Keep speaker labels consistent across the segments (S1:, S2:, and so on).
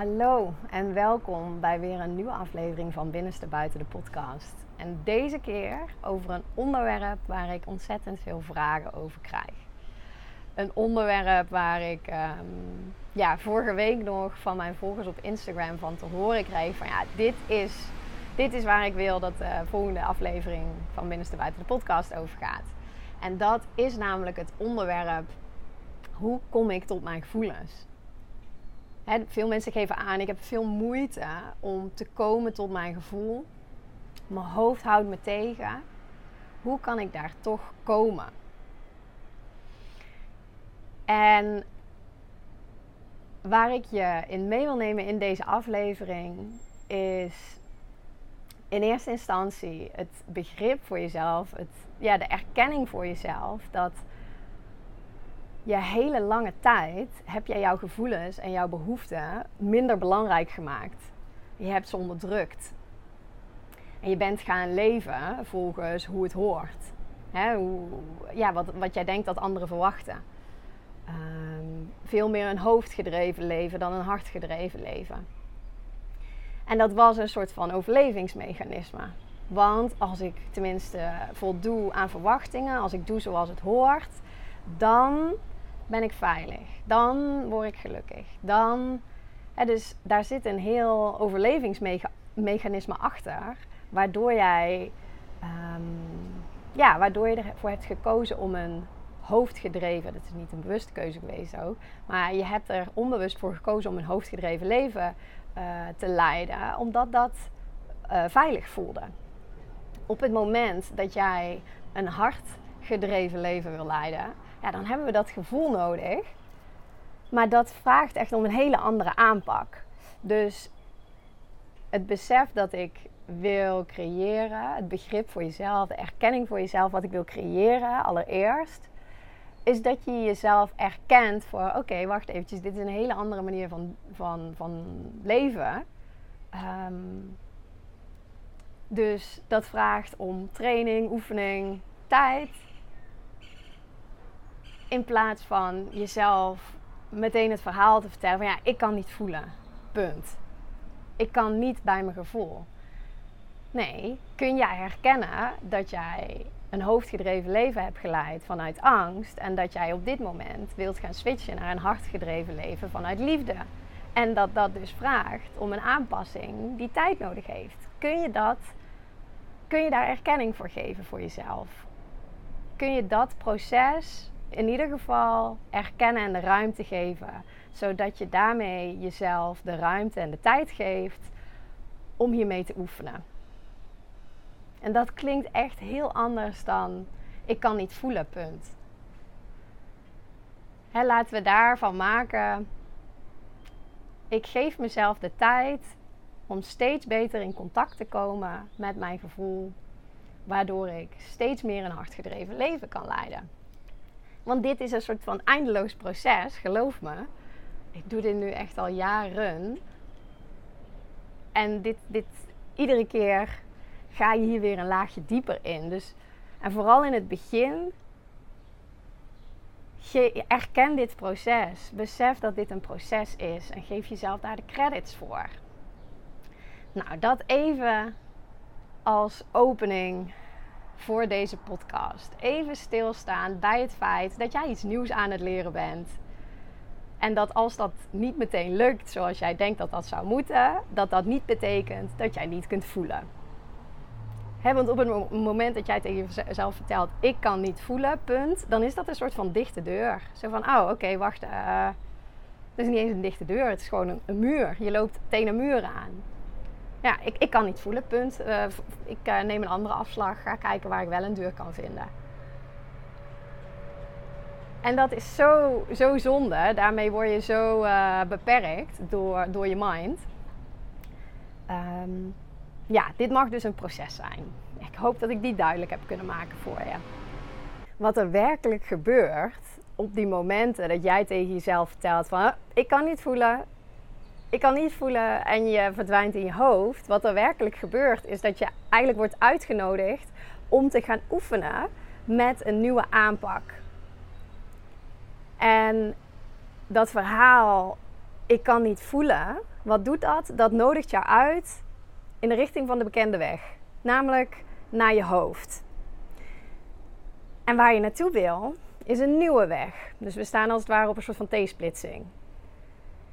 S1: Hallo en welkom bij weer een nieuwe aflevering van Binnenste Buiten de podcast. En deze keer over een onderwerp waar ik ontzettend veel vragen over krijg. Een onderwerp waar ik ehm, ja, vorige week nog van mijn volgers op Instagram van te horen kreeg van ja, dit is, dit is waar ik wil dat de volgende aflevering van Binnenste Buiten de podcast over gaat. En dat is namelijk het onderwerp hoe kom ik tot mijn gevoelens? Veel mensen geven aan, ik heb veel moeite om te komen tot mijn gevoel. Mijn hoofd houdt me tegen. Hoe kan ik daar toch komen? En waar ik je in mee wil nemen in deze aflevering is in eerste instantie het begrip voor jezelf, het, ja, de erkenning voor jezelf dat je hele lange tijd heb jij jouw gevoelens en jouw behoeften minder belangrijk gemaakt. Je hebt ze onderdrukt. En je bent gaan leven volgens hoe het hoort. hoe, ja, wat, wat jij denkt dat anderen verwachten. Ehm, veel meer een hoofdgedreven leven dan een hartgedreven leven. En dat was een soort van overlevingsmechanisme. Want als ik tenminste voldoe aan verwachtingen, als ik doe zoals het hoort, dan ben ik veilig. Dan word ik gelukkig. Dan, hè, dus daar zit een heel overlevingsmechanisme achter, waardoor jij, um, ja, waardoor je ervoor hebt gekozen om een hoofdgedreven, dat is niet een bewuste keuze geweest ook, maar je hebt er onbewust voor gekozen om een hoofdgedreven leven uh, te leiden, omdat dat uh, veilig voelde. Op het moment dat jij een hartgedreven leven wil leiden, ja, dan hebben we dat gevoel nodig. Maar dat vraagt echt om een hele andere aanpak. Dus het besef dat ik wil creëren, het begrip voor jezelf, de erkenning voor jezelf, wat ik wil creëren, allereerst, is dat je jezelf erkent voor: oké, wacht eventjes, dit is een hele andere manier van, van, van leven. Ehm, dus dat vraagt om training, oefening, tijd. In plaats van jezelf meteen het verhaal te vertellen van ja, ik kan niet voelen. Punt. Ik kan niet bij mijn gevoel. Nee, kun jij herkennen dat jij een hoofdgedreven leven hebt geleid vanuit angst en dat jij op dit moment wilt gaan switchen naar een hartgedreven leven vanuit liefde. En dat dat dus vraagt om een aanpassing die tijd nodig heeft. Kun je dat, kun je daar erkenning voor geven voor jezelf? Kun je dat proces in ieder geval erkennen en de ruimte geven. Zodat je daarmee jezelf de ruimte en de tijd geeft om hiermee te oefenen. En dat klinkt echt heel anders dan ik kan niet voelen, punt. Laten we daarvan maken. Ik geef mezelf de tijd om steeds beter in contact te komen met mijn gevoel, waardoor ik steeds meer een hartgedreven leven kan leiden. Want dit is een soort van eindeloos proces, geloof me. Ik doe dit nu echt al jaren. En dit, dit, iedere keer ga je hier weer een laagje dieper in. Dus, en vooral in het begin, erken dit proces. Besef dat dit een proces is en geef jezelf daar de credits voor. Nou, dat even als opening voor deze podcast. Even stilstaan bij het feit dat jij iets nieuws aan het leren bent. En dat als dat niet meteen lukt zoals jij denkt dat dat zou moeten, dat dat niet betekent dat jij niet kunt voelen. want op het moment dat jij tegen jezelf vertelt, ik kan niet voelen, punt, dan is dat een soort van dichte deur. Zo van, oh oké, wacht, uh, het is niet eens een dichte deur, het is gewoon een, een muur. Je loopt tegen een muur aan ja, ik, ik kan niet voelen, punt. Uh, ik uh, neem een andere afslag, ga kijken waar ik wel een deur kan vinden. En dat is zo, zo zonde. Daarmee word je zo uh, beperkt door, door je mind. Um, ja, dit mag dus een proces zijn. Ik hoop dat ik die duidelijk heb kunnen maken voor je. Wat er werkelijk gebeurt op die momenten dat jij tegen jezelf vertelt van... Ik kan niet voelen, ik kan niet voelen en je verdwijnt in je hoofd. Wat er werkelijk gebeurt is dat je eigenlijk wordt uitgenodigd om te gaan oefenen met een nieuwe aanpak. En dat verhaal, ik kan niet voelen, Wat doet dat? Dat nodigt jou uit in de richting van de bekende weg, namelijk naar je hoofd. En waar je naartoe wil, is een nieuwe weg. Dus we staan als het ware op een soort van T-splitsing.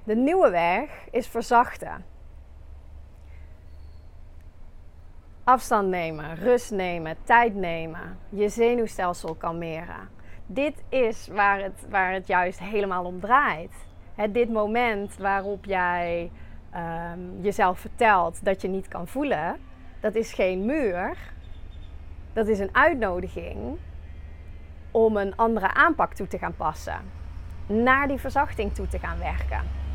S1: De nieuwe weg is verzachten. Afstand nemen, rust nemen, tijd nemen, je zenuwstelsel kalmeren. Dit is waar het, waar het juist helemaal om draait. dit moment waarop jij ehm, jezelf vertelt dat je niet kan voelen, dat is geen muur. Dat is een uitnodiging om een andere aanpak toe te gaan passen. Naar die verzachting toe te gaan werken.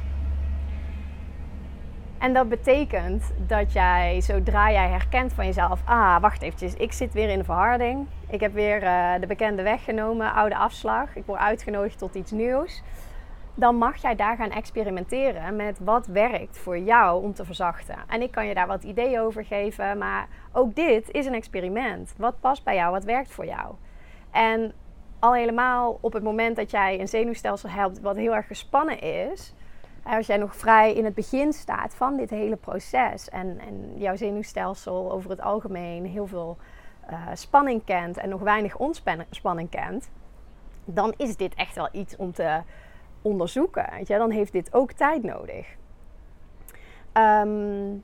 S1: En dat betekent dat jij, zodra jij herkent van jezelf, ah, wacht eventjes, ik zit weer in de verharding. Ik heb weer uh, de bekende weg genomen, oude afslag. Ik word uitgenodigd tot iets nieuws. Dan mag jij daar gaan experimenteren met wat werkt voor jou om te verzachten. En ik kan je daar wat ideeën over geven, maar ook dit is een experiment. Wat past bij jou, wat werkt voor jou? En al helemaal op het moment dat jij een zenuwstelsel hebt wat heel erg gespannen is, als jij nog vrij in het begin staat van dit hele proces en, en jouw zenuwstelsel over het algemeen heel veel uh, spanning kent en nog weinig ontspanning kent, dan is dit echt wel iets om te onderzoeken. Weet je? Dan heeft dit ook tijd nodig. Um,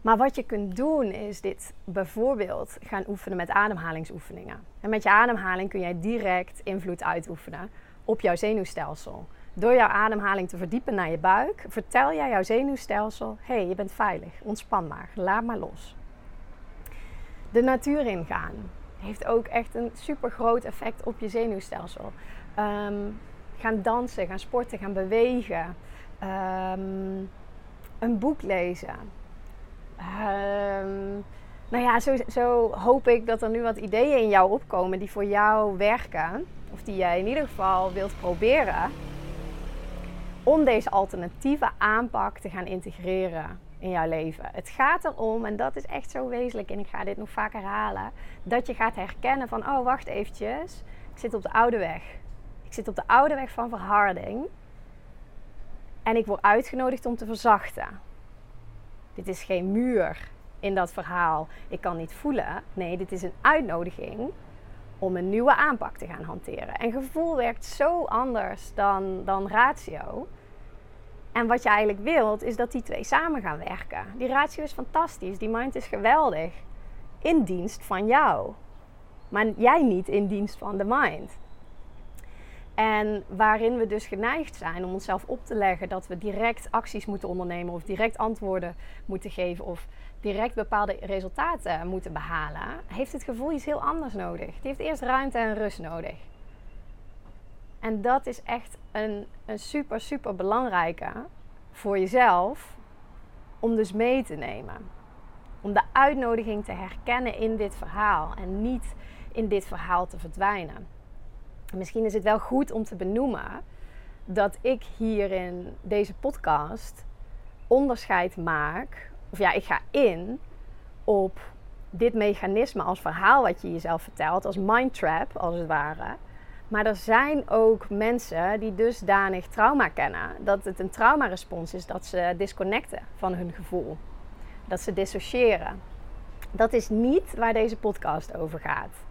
S1: maar wat je kunt doen is dit bijvoorbeeld gaan oefenen met ademhalingsoefeningen. En met je ademhaling kun jij direct invloed uitoefenen op jouw zenuwstelsel. Door jouw ademhaling te verdiepen naar je buik, vertel jij jouw zenuwstelsel: hé, hey, je bent veilig, ontspan maar, laat maar los. De natuur ingaan heeft ook echt een super groot effect op je zenuwstelsel. Ehm, gaan dansen, gaan sporten, gaan bewegen, ehm, een boek lezen. Um, nou ja, zo, zo, hoop ik dat er nu wat ideeën in jou opkomen die voor jou werken. Of die jij in ieder geval wilt proberen. Om deze alternatieve aanpak te gaan integreren in jouw leven. Het gaat erom, en dat is echt zo wezenlijk, en ik ga dit nog vaak herhalen, dat je gaat herkennen van, oh wacht eventjes, ik zit op de oude weg. Ik zit op de oude weg van verharding. En ik word uitgenodigd om te verzachten. Dit is geen muur in dat verhaal. Ik kan niet voelen. Nee, dit is een uitnodiging om een nieuwe aanpak te gaan hanteren. En gevoel werkt zo anders dan, dan ratio. En wat je eigenlijk wilt, is dat die twee samen gaan werken. Die ratio is fantastisch, die mind is geweldig. In dienst van jou. Maar jij niet in dienst van de mind. En waarin we dus geneigd zijn om onszelf op te leggen dat we direct acties moeten ondernemen of direct antwoorden moeten geven of direct bepaalde resultaten moeten behalen, heeft het gevoel iets heel anders nodig. Het heeft eerst ruimte en rust nodig. En dat is echt een, een super, super belangrijke voor jezelf om dus mee te nemen. Om de uitnodiging te herkennen in dit verhaal en niet in dit verhaal te verdwijnen. Misschien is het wel goed om te benoemen dat ik hier in deze podcast onderscheid maak, of ja, ik ga in op dit mechanisme als verhaal wat je jezelf vertelt, als mind trap als het ware. Maar er zijn ook mensen die dusdanig trauma kennen dat het een traumarespons is dat ze disconnecten van hun gevoel, dat ze dissociëren. Dat is niet waar deze podcast over gaat.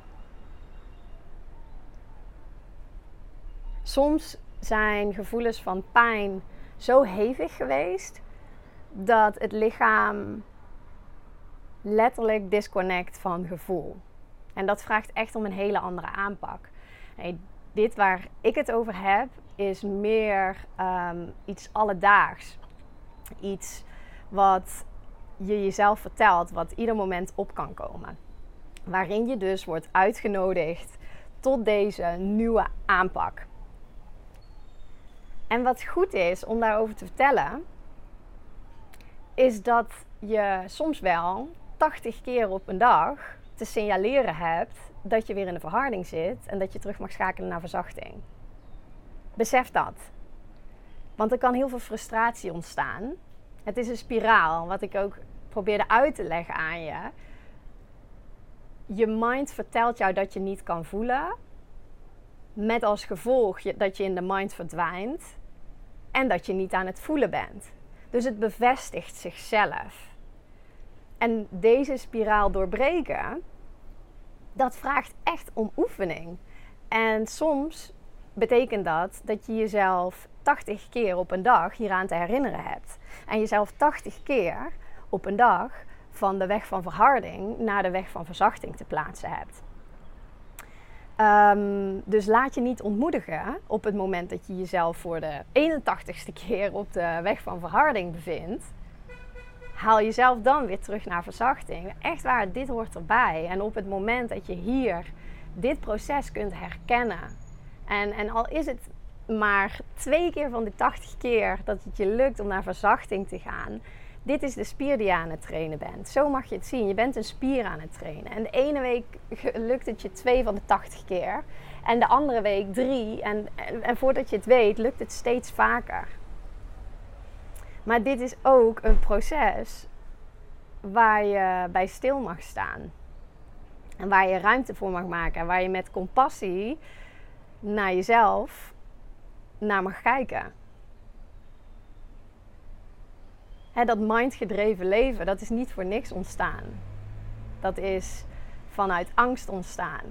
S1: Soms zijn gevoelens van pijn zo hevig geweest dat het lichaam letterlijk disconnect van gevoel. En dat vraagt echt om een hele andere aanpak. Dit waar ik het over heb, is meer um, iets alledaags. Iets wat je jezelf vertelt, wat ieder moment op kan komen. Waarin je dus wordt uitgenodigd tot deze nieuwe aanpak. En wat goed is om daarover te vertellen, is dat je soms wel 80 keer op een dag te signaleren hebt dat je weer in de verharding zit en dat je terug mag schakelen naar verzachting. Besef dat. Want er kan heel veel frustratie ontstaan. Het is een spiraal, wat ik ook probeerde uit te leggen aan je. Je mind vertelt jou dat je niet kan voelen. Met als gevolg dat je in de mind verdwijnt en dat je niet aan het voelen bent. Dus het bevestigt zichzelf. En deze spiraal doorbreken, dat vraagt echt om oefening. En soms betekent dat dat je jezelf 80 keer op een dag hieraan te herinneren hebt. En jezelf 80 keer op een dag van de weg van verharding naar de weg van verzachting te plaatsen hebt. Ehm, dus laat je niet ontmoedigen op het moment dat je jezelf voor de 81ste keer op de weg van verharding bevindt. Haal jezelf dan weer terug naar verzachting. Echt waar, dit hoort erbij. En op het moment dat je hier dit proces kunt herkennen. En, en al is het maar twee keer van de 80 keer dat het je lukt om naar verzachting te gaan. Dit is de spier die je aan het trainen bent. Zo mag je het zien. Je bent een spier aan het trainen. En de ene week lukt het je twee van de 80 keer. En de andere week drie. En, en, en voordat je het weet, lukt het steeds vaker. Maar dit is ook een proces waar je bij stil mag staan. En waar je ruimte voor mag maken. En waar je met compassie naar jezelf naar mag kijken. Dat mindgedreven leven, dat is niet voor niks ontstaan. Dat is vanuit angst ontstaan.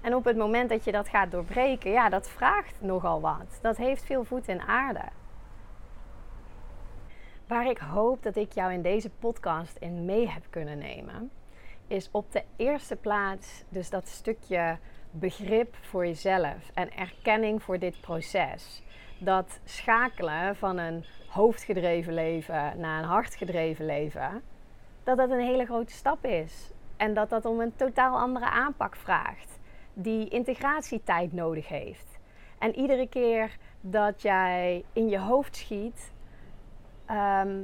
S1: En op het moment dat je dat gaat doorbreken, ja, dat vraagt nogal wat. Dat heeft veel voet in aarde. Waar ik hoop dat ik jou in deze podcast in mee heb kunnen nemen, is op de eerste plaats dus dat stukje begrip voor jezelf en erkenning voor dit proces. Dat schakelen van een hoofdgedreven leven naar een hartgedreven leven, dat dat een hele grote stap is. En dat dat om een totaal andere aanpak vraagt, die integratietijd nodig heeft. En iedere keer dat jij in je hoofd schiet, ehm,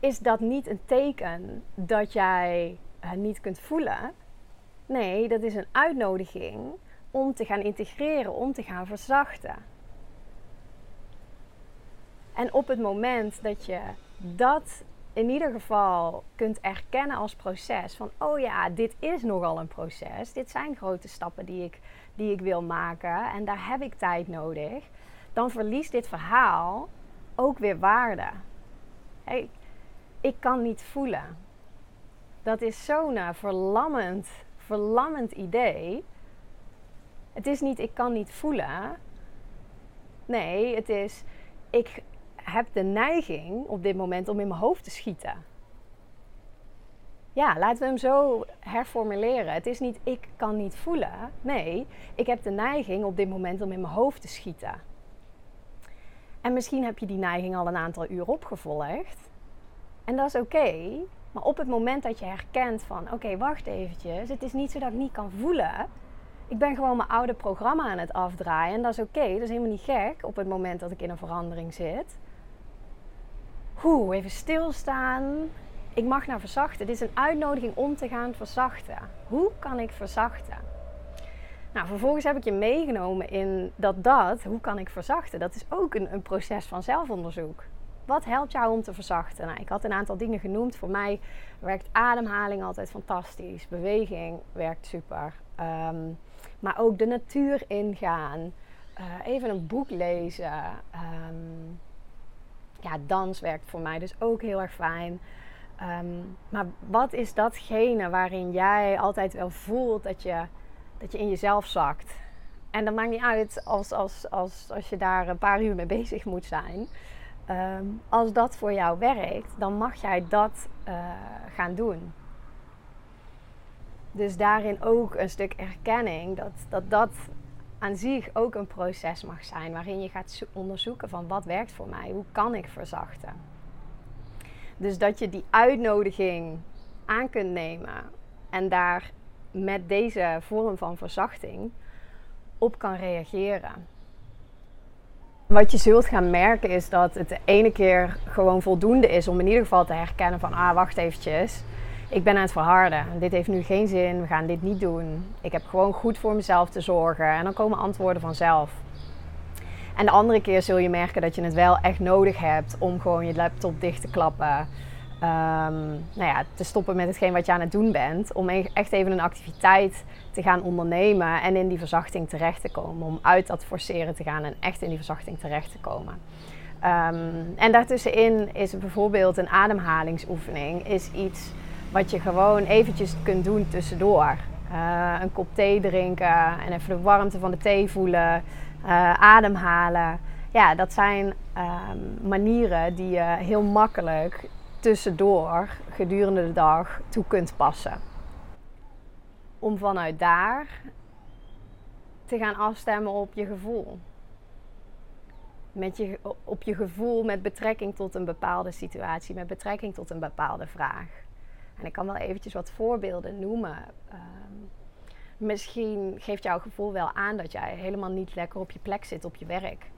S1: is dat niet een teken dat jij het niet kunt voelen. Nee, dat is een uitnodiging om te gaan integreren, om te gaan verzachten. En op het moment dat je dat in ieder geval kunt erkennen als proces, van oh ja, dit is nogal een proces, dit zijn grote stappen die ik, die ik wil maken en daar heb ik tijd nodig, dan verliest dit verhaal ook weer waarde. Hey, ik kan niet voelen. Dat is zo'n verlammend, verlammend idee. Het is niet ik kan niet voelen. Nee, het is ik heb de neiging op dit moment om in mijn hoofd te schieten. Ja, laten we hem zo herformuleren. Het is niet ik kan niet voelen. Nee, ik heb de neiging op dit moment om in mijn hoofd te schieten. En misschien heb je die neiging al een aantal uur opgevolgd. En dat is oké. maar op het moment dat je herkent van oké, wacht eventjes. Het is niet zo dat ik niet kan voelen. Ik ben gewoon mijn oude programma aan het afdraaien. En dat is oké. Dat is helemaal niet gek op het moment dat ik in een verandering zit. Oeh, even stilstaan. Ik mag naar verzachten. Dit is een uitnodiging om te gaan verzachten. Hoe kan ik verzachten? Nou, vervolgens heb ik je meegenomen in dat dat, hoe kan ik verzachten? Dat is ook een, een proces van zelfonderzoek. Wat helpt jou om te verzachten? Nou, ik had een aantal dingen genoemd. Voor mij werkt ademhaling altijd fantastisch. Beweging werkt super. Ehm, maar ook de natuur ingaan. Uh, even een boek lezen. Um, ja, dans werkt voor mij dus ook heel erg fijn. Ehm, maar wat is datgene waarin jij altijd wel voelt dat je, dat je in jezelf zakt? En dat maakt niet uit als, als, als, als je daar een paar uur mee bezig moet zijn. Ehm, als dat voor jou werkt, dan mag jij dat uh, gaan doen. Dus daarin ook een stuk erkenning dat dat, dat aan zich ook een proces mag zijn waarin je gaat onderzoeken van wat werkt voor mij, hoe kan ik verzachten. Dus dat je die uitnodiging aan kunt nemen en daar met deze vorm van verzachting op kan reageren. Wat je zult gaan merken is dat het de ene keer gewoon voldoende is om in ieder geval te herkennen van ah wacht eventjes, ik ben aan het verharden. Dit heeft nu geen zin, we gaan dit niet doen. Ik heb gewoon goed voor mezelf te zorgen en dan komen antwoorden vanzelf. En de andere keer zul je merken dat je het wel echt nodig hebt om gewoon je laptop dicht te klappen. Um, nou ja, te stoppen met hetgeen wat je aan het doen bent. Om e-, echt even een activiteit te gaan ondernemen en in die verzachting terecht te komen. Om uit dat forceren te gaan en echt in die verzachting terecht te komen. Ehm, en daartussenin is bijvoorbeeld een ademhalingsoefening is iets wat je gewoon eventjes kunt doen tussendoor. Uh, een kop thee drinken en even de warmte van de thee voelen, uh, ademhalen. Ja, dat zijn um, manieren die je heel makkelijk tussendoor gedurende de dag toe kunt passen. Om vanuit daar te gaan afstemmen op je gevoel. Met je, op je gevoel met betrekking tot een bepaalde situatie, met betrekking tot een bepaalde vraag. En ik kan wel eventjes wat voorbeelden noemen. Um, misschien geeft jouw gevoel wel aan dat jij helemaal niet lekker op je plek zit op je werk.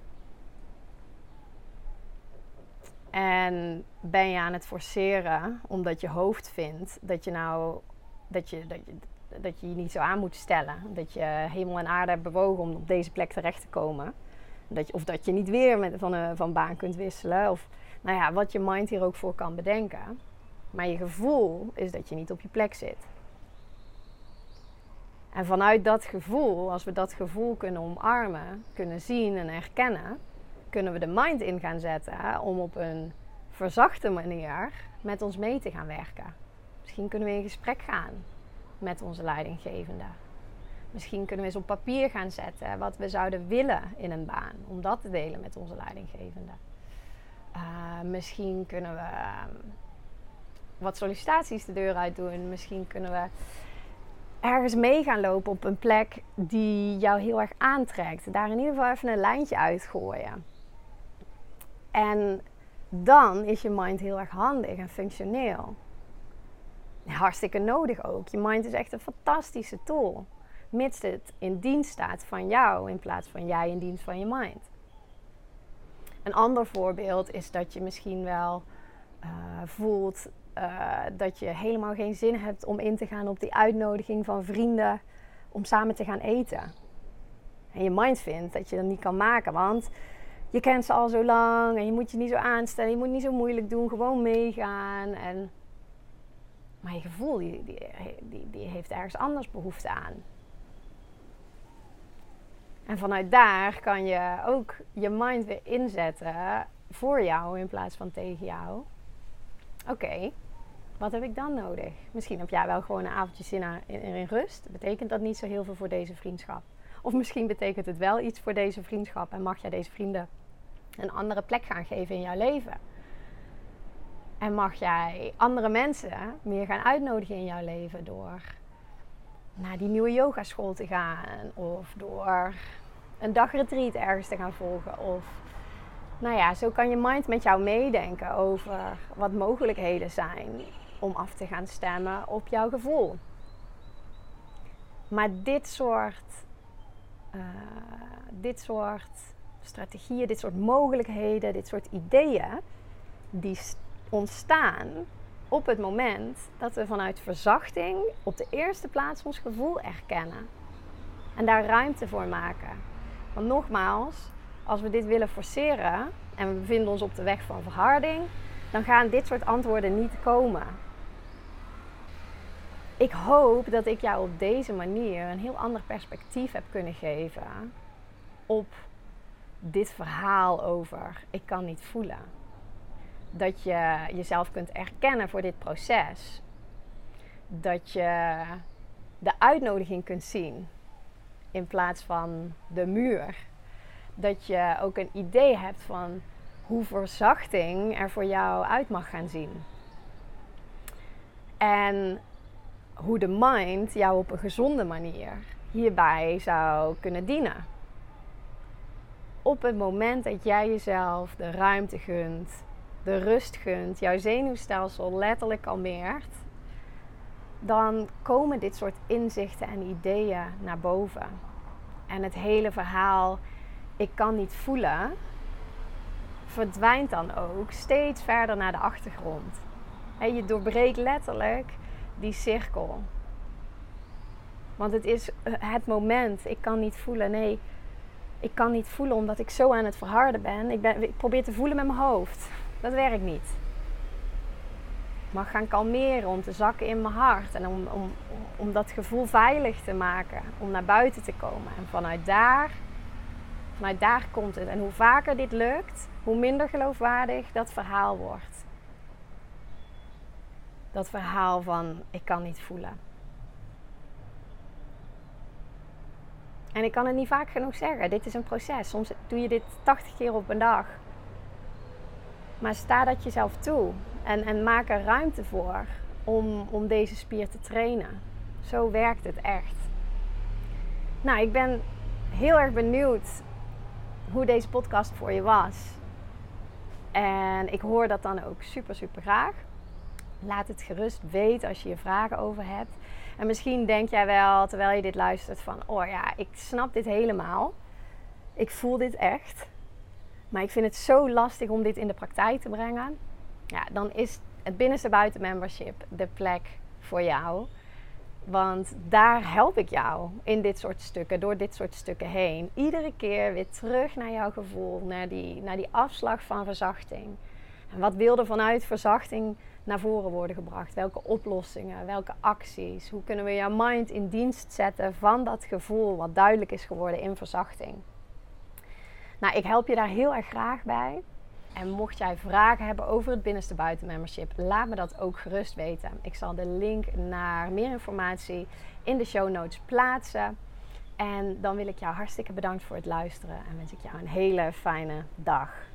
S1: En ben je aan het forceren omdat je hoofd vindt dat je nou dat je, dat je, dat je je niet zo aan moet stellen. Dat je hemel en aarde hebt bewogen om op deze plek terecht te komen. Dat je, of dat je niet weer met, van, een, van baan kunt wisselen. Of nou ja, wat je mind hier ook voor kan bedenken. Maar je gevoel is dat je niet op je plek zit. En vanuit dat gevoel, als we dat gevoel kunnen omarmen, kunnen zien en erkennen, kunnen we de mind in gaan zetten om op een verzachte manier met ons mee te gaan werken. Misschien kunnen we in gesprek gaan met onze leidinggevende. Misschien kunnen we eens op papier gaan zetten wat we zouden willen in een baan, om dat te delen met onze leidinggevende. Uh, misschien kunnen we ehm, wat sollicitaties de deur uit doen. Misschien kunnen we ergens mee gaan lopen op een plek die jou heel erg aantrekt. Daar in ieder geval even een lijntje uitgooien. En dan is je mind heel erg handig en functioneel. Hartstikke nodig ook. Je mind is echt een fantastische tool. Mits het in dienst staat van jou in plaats van jij in dienst van je mind. Een ander voorbeeld is dat je misschien wel uh, voelt uh, dat je helemaal geen zin hebt om in te gaan op die uitnodiging van vrienden om samen te gaan eten. En je mind vindt dat je dat niet kan maken, want je kent ze al zo lang en je moet je niet zo aanstellen, je moet niet zo moeilijk doen, gewoon meegaan. En... Maar je gevoel die, die, die, heeft ergens anders behoefte aan. En vanuit daar kan je ook je mind weer inzetten voor jou in plaats van tegen jou. Oké, wat heb ik dan nodig? Misschien heb jij wel gewoon een avondje zin in, in rust. Betekent dat niet zo heel veel voor deze vriendschap? Of misschien betekent het wel iets voor deze vriendschap en mag jij deze vrienden een andere plek gaan geven in jouw leven. En mag jij andere mensen meer gaan uitnodigen in jouw leven door naar die nieuwe yogaschool te gaan of door een dagretreat ergens te gaan volgen of nou ja, zo kan je mind met jou meedenken over wat mogelijkheden zijn om af te gaan stemmen op jouw gevoel. Maar dit soort, uh, dit soort strategieën, dit soort mogelijkheden, dit soort ideeën, die ontstaan op het moment dat we vanuit verzachting op de eerste plaats ons gevoel erkennen. En daar ruimte voor maken. Want nogmaals, als we dit willen forceren en we bevinden ons op de weg van verharding, dan gaan dit soort antwoorden niet komen ik hoop dat ik jou op deze manier een heel ander perspectief heb kunnen geven op dit verhaal over ik kan niet voelen. Dat je jezelf kunt erkennen voor dit proces. Dat je de uitnodiging kunt zien in plaats van de muur. Dat je ook een idee hebt van hoe verzachting er voor jou uit mag gaan zien. En hoe de mind jou op een gezonde manier hierbij zou kunnen dienen. Op het moment dat jij jezelf de ruimte gunt, de rust gunt, jouw zenuwstelsel letterlijk kalmeert, dan komen dit soort inzichten en ideeën naar boven. En het hele verhaal, ik kan niet voelen, verdwijnt dan ook steeds verder naar de achtergrond. En je doorbreekt letterlijk die cirkel. Want het is eh, het moment. Ik kan niet voelen. Nee, ik kan niet voelen omdat ik zo aan het verharden ben. Ik, ben, ik probeer te voelen met mijn hoofd. Dat werkt niet. Ik mag gaan kalmeren om te zakken in mijn hart. En om, om, om dat gevoel veilig te maken. Om naar buiten te komen. En vanuit daar Vanuit daar komt het. En hoe vaker dit lukt, hoe minder geloofwaardig dat verhaal wordt. Dat verhaal van ik kan niet voelen. En ik kan het niet vaak genoeg zeggen. Dit is een proces. Soms doe je dit 80 keer op een dag. Maar sta dat jezelf toe. En, en maak er ruimte voor om, om deze spier te trainen. Zo werkt het echt. Nou, ik ben heel erg benieuwd hoe deze podcast voor je was. En ik hoor dat dan ook super, super graag. Laat het gerust weten als je je vragen over hebt. En misschien denk jij wel, terwijl je dit luistert, van: oh ja, ik snap dit helemaal. Ik voel dit echt. Maar ik vind het zo lastig om dit in de praktijk te brengen. Ja, dan is het binnenste buiten membership de plek voor jou. Want daar help ik jou in dit soort stukken, door dit soort stukken heen. Iedere keer weer terug naar jouw gevoel, naar die, naar die afslag van verzachting. En wat wil er vanuit verzachting naar voren worden gebracht? Welke oplossingen, welke acties? Hoe kunnen we jouw mind in dienst zetten van dat gevoel wat duidelijk is geworden in verzachting? Nou, ik help je daar heel erg graag bij. En mocht jij vragen hebben over het binnenste buiten membership, laat me dat ook gerust weten. Ik zal de link naar meer informatie in de show notes plaatsen. En dan wil ik jou hartstikke bedankt voor het luisteren en wens ik jou een hele fijne dag.